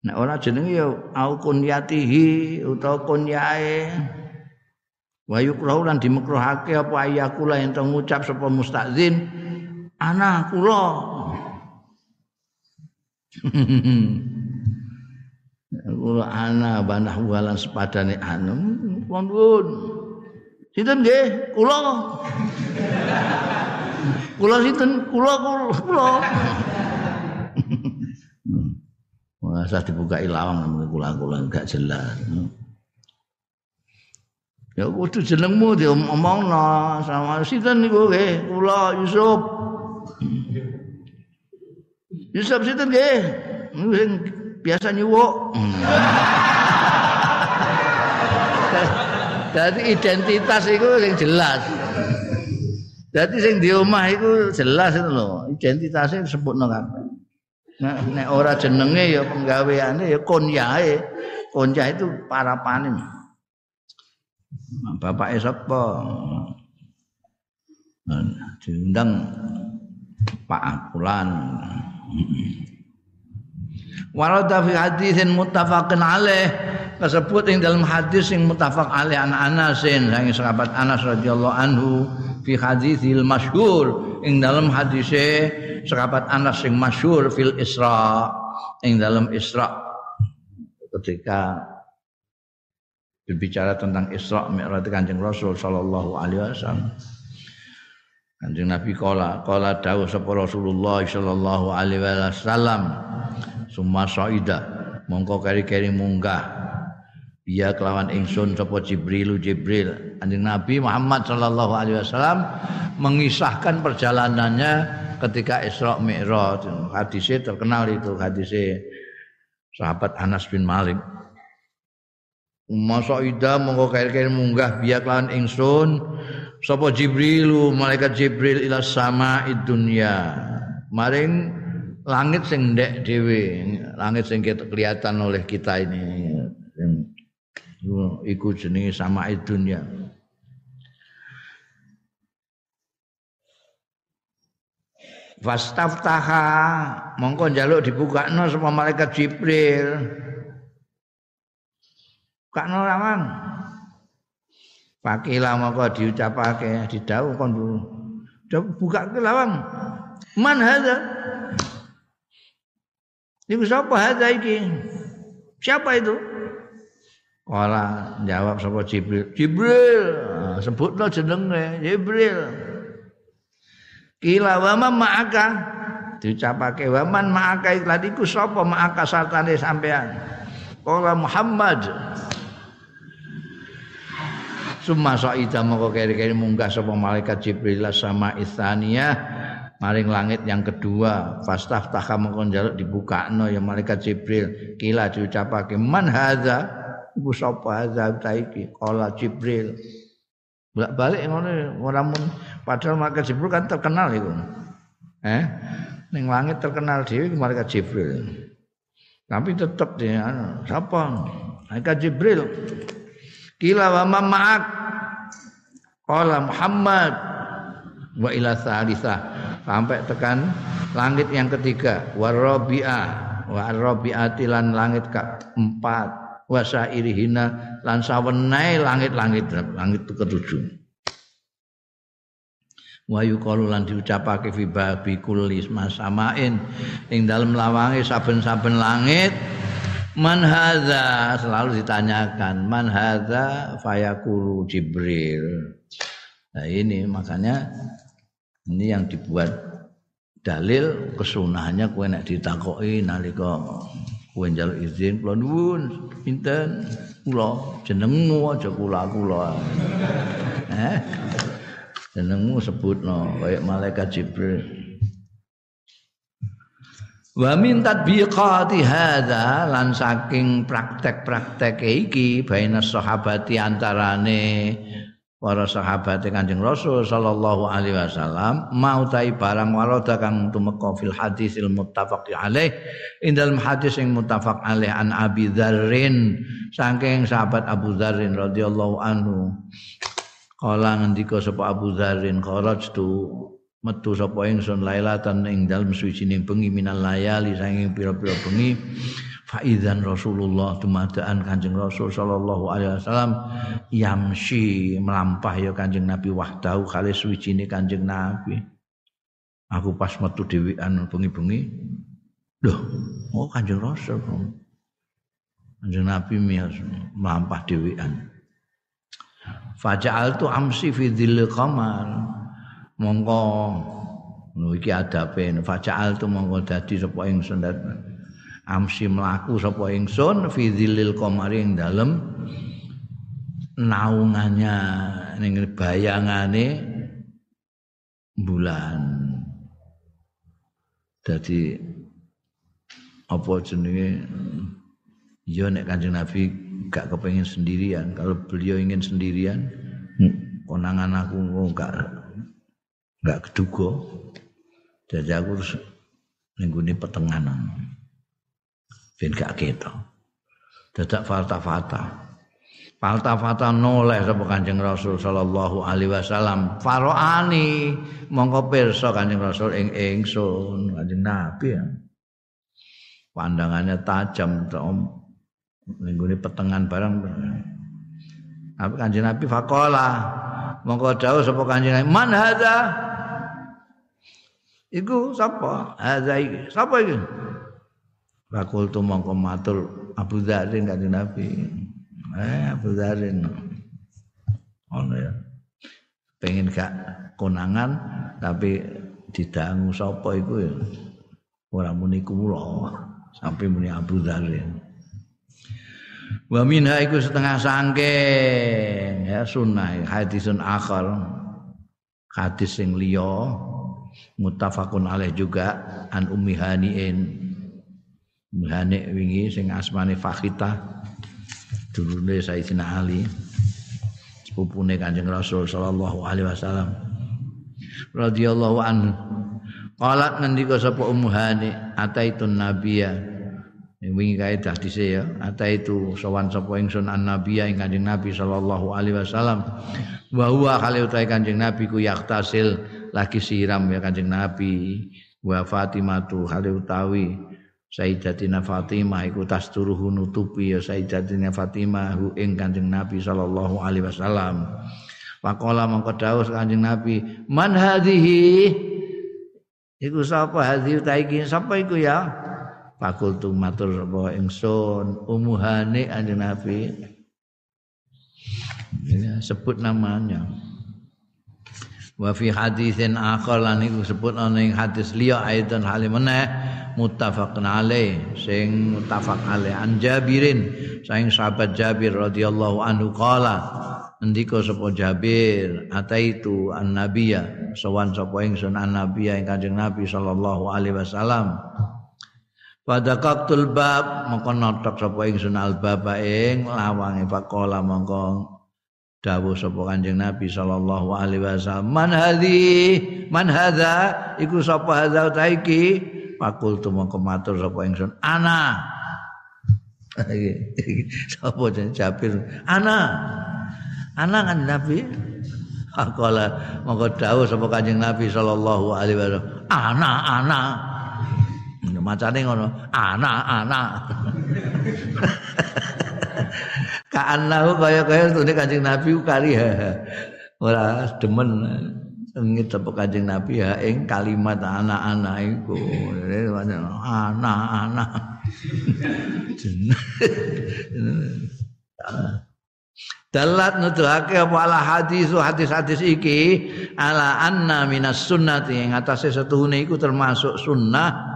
nek ora jenenge ya au kunyatihi utawa kunyae wa yukrahu lan dimekruhake apa ayakula to ngucap sapa mustazin ana kula kula ana banah walan sepadane anu pun Sinten nggih? Kula. Kula sinten? Kula kula. Masa dibuka ilawang namanya kula-kula enggak jelas. Ya kudu jenengmu diomongno sama sinten niku nggih? Kula Yusuf. Yusuf sinten nggih? Sing biasa nyuwuk. Jadi identitas itu yang jelas. Jadi sing di omah itu jelas itu loh. Identitasnya disebut nol Nah, nek ora jenenge ya penggaweane ya konyae. Konya itu para panim. Bapak sapa? Nah, diundang Pak Fulan. Warada fi haditsin muttafaqin alaih kasebut ing dalam hadis sing muttafaq alaih an Anasin sang sahabat Anas radhiyallahu anhu fi haditsil masyhur ing dalam hadise sahabat Anas sing masyhur fil Isra ing dalam Isra. Ketika berbicara tentang Isra Mi'raj Kanjeng Rasul sallallahu alaihi wasallam. Kanjeng Nabi kala kala dawuh sapa Rasulullah sallallahu alaihi wasallam summa saida mongko keri-keri munggah. Dia kelawan ingsun sapa Jibril Jibril. Kanjeng Nabi Muhammad sallallahu alaihi wasallam mengisahkan perjalanannya ketika Isra Mi'raj hadisnya terkenal itu hadisnya sahabat Anas bin Malik. Masa ida mongko kair-kair munggah biak lan ingsun sapa Jibrilu malaikat Jibril ila sama dunya. Maring langit sing ndek dhewe langit sing kelihatan oleh kita ini. Iku jenenge sama dunya Fastaftaha mongko njaluk dibukakno sama malaikat Jibril Kakno rawang. Pakila maka diucapake didhawuh kon dulu. Buka ke lawang. Man hadza? Iku sapa hadza iki? Siapa itu? Kala jawab sapa Jibril. Jibril, ah, sebutno jenenge Jibril. Kila wa ma ma'aka. Diucapake wa man ma'aka iku sapa ma'aka sartane sampean. Kala Muhammad. Summa sa'ida moko keri-keri munggah sapa malaikat Jibril sama Ithaniyah maring langit yang kedua fastaftaha mongko njaluk dibukakno ya malaikat Jibril. Kila diucapake man hadza? Iku sapa hadza taiki? Qala Jibril. Balik ngono ora mun padahal malaikat Jibril kan terkenal iku eh? Ning langit terkenal dhewe malaikat Jibril. Tapi tetep dia anu, siapa? Malaikat Jibril. Kila wa ma'ak. Qala Muhammad. Wa ila salisa sampai tekan langit yang ketiga. Warabi'ah wa rabi'ati lan langit keempat. Wa sairihina. Lan sawenai langit-langit langit ketujuh wa yuqalu lan diucapake fi babi kulli samain ing dalem lawange saben-saben langit Man hadza selalu ditanyakan man hadza fayaqulu Jibril. Nah ini makanya ini yang dibuat dalil kesunahannya kowe nek ditakoki nalika kowe njaluk izin kula nuwun pinten kula jenengmu aja kula-kula. Eh jenengmu sebutno kayak malaikat Jibril. Wa min tatbiqati hadza lan saking praktek-praktek iki baina sahabati antarane para sahabat Kanjeng Rasul sallallahu alaihi wasallam mau tai barang warada kang tumeka fil hadisil muttafaq alaih ing dalam hadis yang muttafaq alaih an Abi Dzarrin saking sahabat Abu Dzarrin radhiyallahu anhu kala ngendika sapa Abu Dzarrin kharajtu metu sapa ingsun lailatan ing dalem suwijining bengi minal layali saking pira-pira bengi. Faizan Rasulullah dumadaan Kanjeng Rasul sallallahu alaihi wasallam yamsi melampah ya Kanjeng Nabi wahdahu kali suwijine Kanjeng Nabi. Aku pas metu dhewean bengi-bengi. Loh oh Kanjeng Rasul. Kanjeng Nabi melampah dhewean Faja'al tu amsi fi dhil qamar. Mongko ngono iki adabe. Faja'al tu mongko dadi sapa ingsun. Amsi mlaku sapa ingsun fi dzilil qamari ing dalem naungannya ning bayangane bulan. Dadi apa jenenge? Ya nek Kanjeng Nabi gak kepengin sendirian. Kalau beliau ingin sendirian konangan aku enggak nggak keduga. Jadi aku terus minggu ini pertengahan ben gak kita dadak falta-falta. Falta-falta noleh sapa Kanjeng Rasul sallallahu alaihi wasallam. Faroani mongko pirsa Kanjeng Rasul ing ingsun. Kanjeng Nabi ya. pandangannya tajam minggu ini pertengahan barang apa Kanjeng Nabi fakola mongko dawuh sapa Kanjeng Nabi man hadza Iku sapa? Hadza iki. Sapa iki? Bakul tu mongko matur Abu Dzarin kanjeng Nabi. Eh Abu Dzarin. Ono ya. Pengen gak konangan tapi didangu sapa iku ya. Ora muni kula sampai muni Abu Dzarin. Wa minha iku setengah sangking ya sunnah hadisun akhar hadis sing liya muttafaqun alaih juga an ummi haniin. Muhanik wingi sing asmane Fakhita dulune Sayyidina Ali sepupune Kanjeng Rasul sallallahu alaihi wasallam. Radhiyallahu anhu. Qalat ngendika sapa Ummu Hani ataitun nabiyya wingi kae hadise ya ataitu sowan sapa ingsun an nabiyya ing Kanjeng Nabi sallallahu alaihi wasallam wa huwa kali utahe Kanjeng Nabi ku yaktasil lagi siram ya Kanjeng Nabi wa Fatimah tu kali utawi Sayyidatina Fatimah iku tasturuhu nutupi ya Sayyidatina Fatimah hu ing Kanjeng Nabi sallallahu alaihi wasallam. Faqala mongko dawuh Kanjeng Nabi, "Man hadhihi?" Iku sapa hadhihi ta iki? Sapa iku ya? Fakultu matur sapa ingsun, umuhane Kanjeng Nabi. Ya, sebut namanya. Wa fi haditsin akhar lan iku sebut ana ing hadis liya aidan halimene muttafaqun alaih sing muttafaq alaih an Jabirin saing sahabat Jabir radhiyallahu anhu qala ndika sapa Jabir ataitu an nabiyya sowan sapa ingsun an nabiyya ing Kanjeng Nabi sallallahu alaihi wasallam pada kaktul bab mongko notok sapa ingsun al baba ing lawange faqala mongko dawuh sapa Kanjeng Nabi sallallahu alaihi wasallam. Man hadhi man hadza iku sapa hadza ta iki fakultu mongko matur sapa ingsun. Ana. Sapa Jabir? Ana. Ana kan Nabi. Akala mongko dawuh sapa Kanjeng Nabi sallallahu alaihi wasallam. Ana ana macane ngono ana ana Ka'annahu kaya-kaya tune Kanjeng Nabi kariha. Ora demen ngit apa Kanjeng Nabi ya ing kalimat anak-anak iku. Anak-anak. Dalat nuduhake apa ala hadis hadis-hadis iki ala anna minas sunnati ing atase setuhune iku termasuk sunnah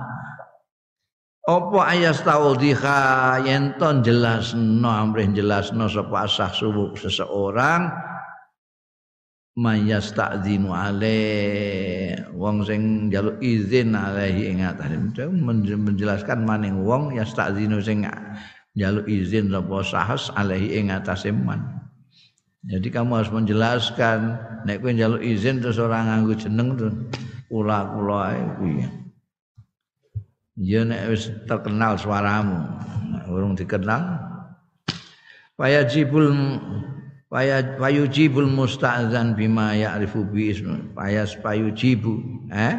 apa ayas taudhiha yen ton jelasno amrih jelasno sapa asah subuh seseorang? Mayas ta'zinu ale wong sing njaluk izin alaihi ing menjelaskan maning wong yastazinu sing njaluk izin sapa sahas alaihi ing atase man jadi kamu harus menjelaskan nek kowe njaluk izin terus ora nganggo jeneng tuh kula-kula kuwi ya nek wis terkenal suaramu urung dikenal. Wayajibul waya wayujibul musta'zan bima ya'rifu bi ismu wayas payujibu eh?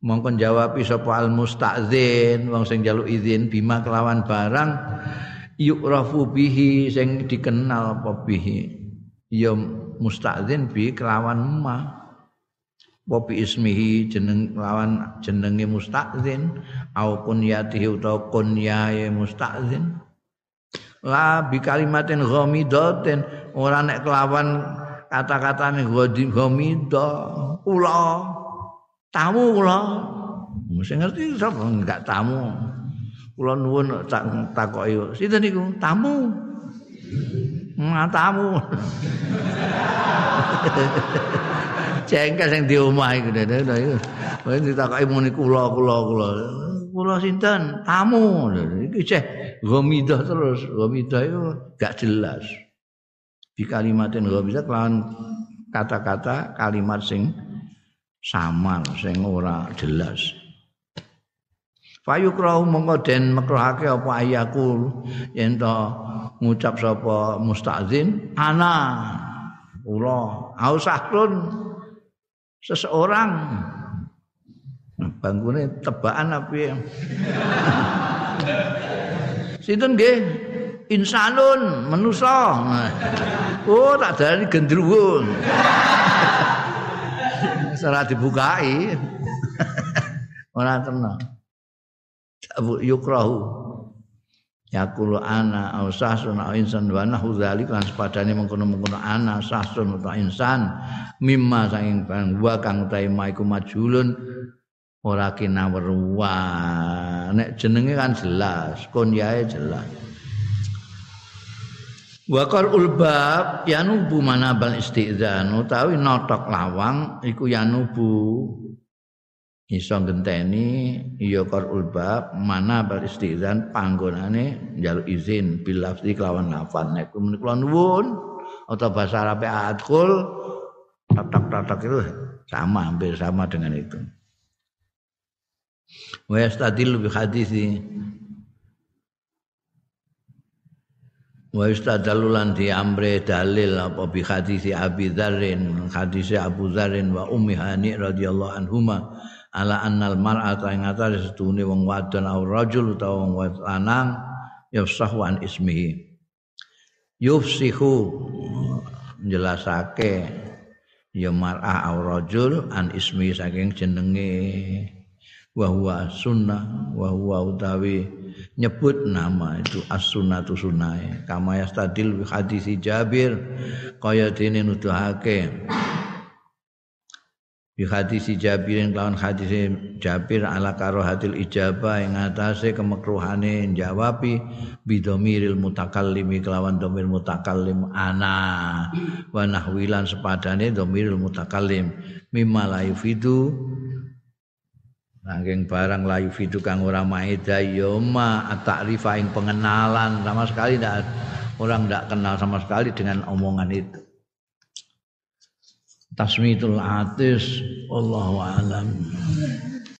Mongkon jawab sapa al musta'zin wong sing njaluk izin bima kelawan barang yukrafu bihi sing dikenal apa bihi. Ya musta'zin bi kelawan ma Wabi ismihi jeneng lawan jenenge mustazin au kunyatihi utawa kunyae mustazin la bi kalimatin ghamidatin ora nek kelawan kata-katane ghamida kula tamu kula. Mesti ngerti sapa? Enggak tamu. Kula nuwun tak takoki. Sinten niku? Tamu. Tamu jengkel sing di omah iku dene iku. Kowe ditakoki muni kula kula kula. Kula sinten? Tamu. Iki ceh ghamidah terus. Ghamidah itu gak jelas. Di kalimatin ghamidah kelawan kata-kata kalimat sing samar sing ora jelas. Fayukrahu mongko den makruhake apa ayaku yen to ngucap sapa mustazin ana kula ausahrun seseorang. Bangkune tebakan apa ya? Sinten nggih? Insanun manusa. Oh tak darani gendruwo. Ora dibukai. Ora tenang yukrahu Yakulu ana au sahsun au insan wa nahu dzalik lan sepadane mengkono-mengkono ana sahsun utawa insan mimma saking barang wa kang utahe maiku majulun ora kinawar wa. Nek jenenge kan jelas konyae jelas. Wa qarul bab yanubu manabal istizan utawi notok lawang iku yanubu iso ngenteni ya qarul bab mana bal istizan panggonane njaluk izin bil lafzi kelawan lafal nek kula nuwun atau bahasa Arab adkhul tatak-tatak itu sama hampir sama dengan itu. Wa yastadillu bi hadisi. Wa istadalu lan di amre dalil apa bi hadisi Abi Dzarrin hadisi Abu Dzarrin wa Ummi Hani radhiyallahu anhuma ala annal mar'ata ing atase setune wong wadon aw rajul utawa wong lanang yafsahu an ismihi. Yufsihu jelasake ya mar'ah aw rajul an ismi saking jenenge. Wa huwa sunnah wa huwa utawi nyebut nama itu as-sunnatu sunnahe kama yastadil bi hadisi Jabir kaya dene nuduhake bi hadisi Jabirin lawan hadisi Jabir ala karohatil ijabah ing atase kemekruhane jawabi bidomiril mutakallimi kelawan domir mutakallim ana wa nahwilan sepadane domiril mutakallim. Mimma la yufidu Nanging barang layu fidu kang ora maeda ya ma ing pengenalan. Sama sekali ndak orang ndak kenal sama sekali dengan omongan itu tasmitul atis wallahu alam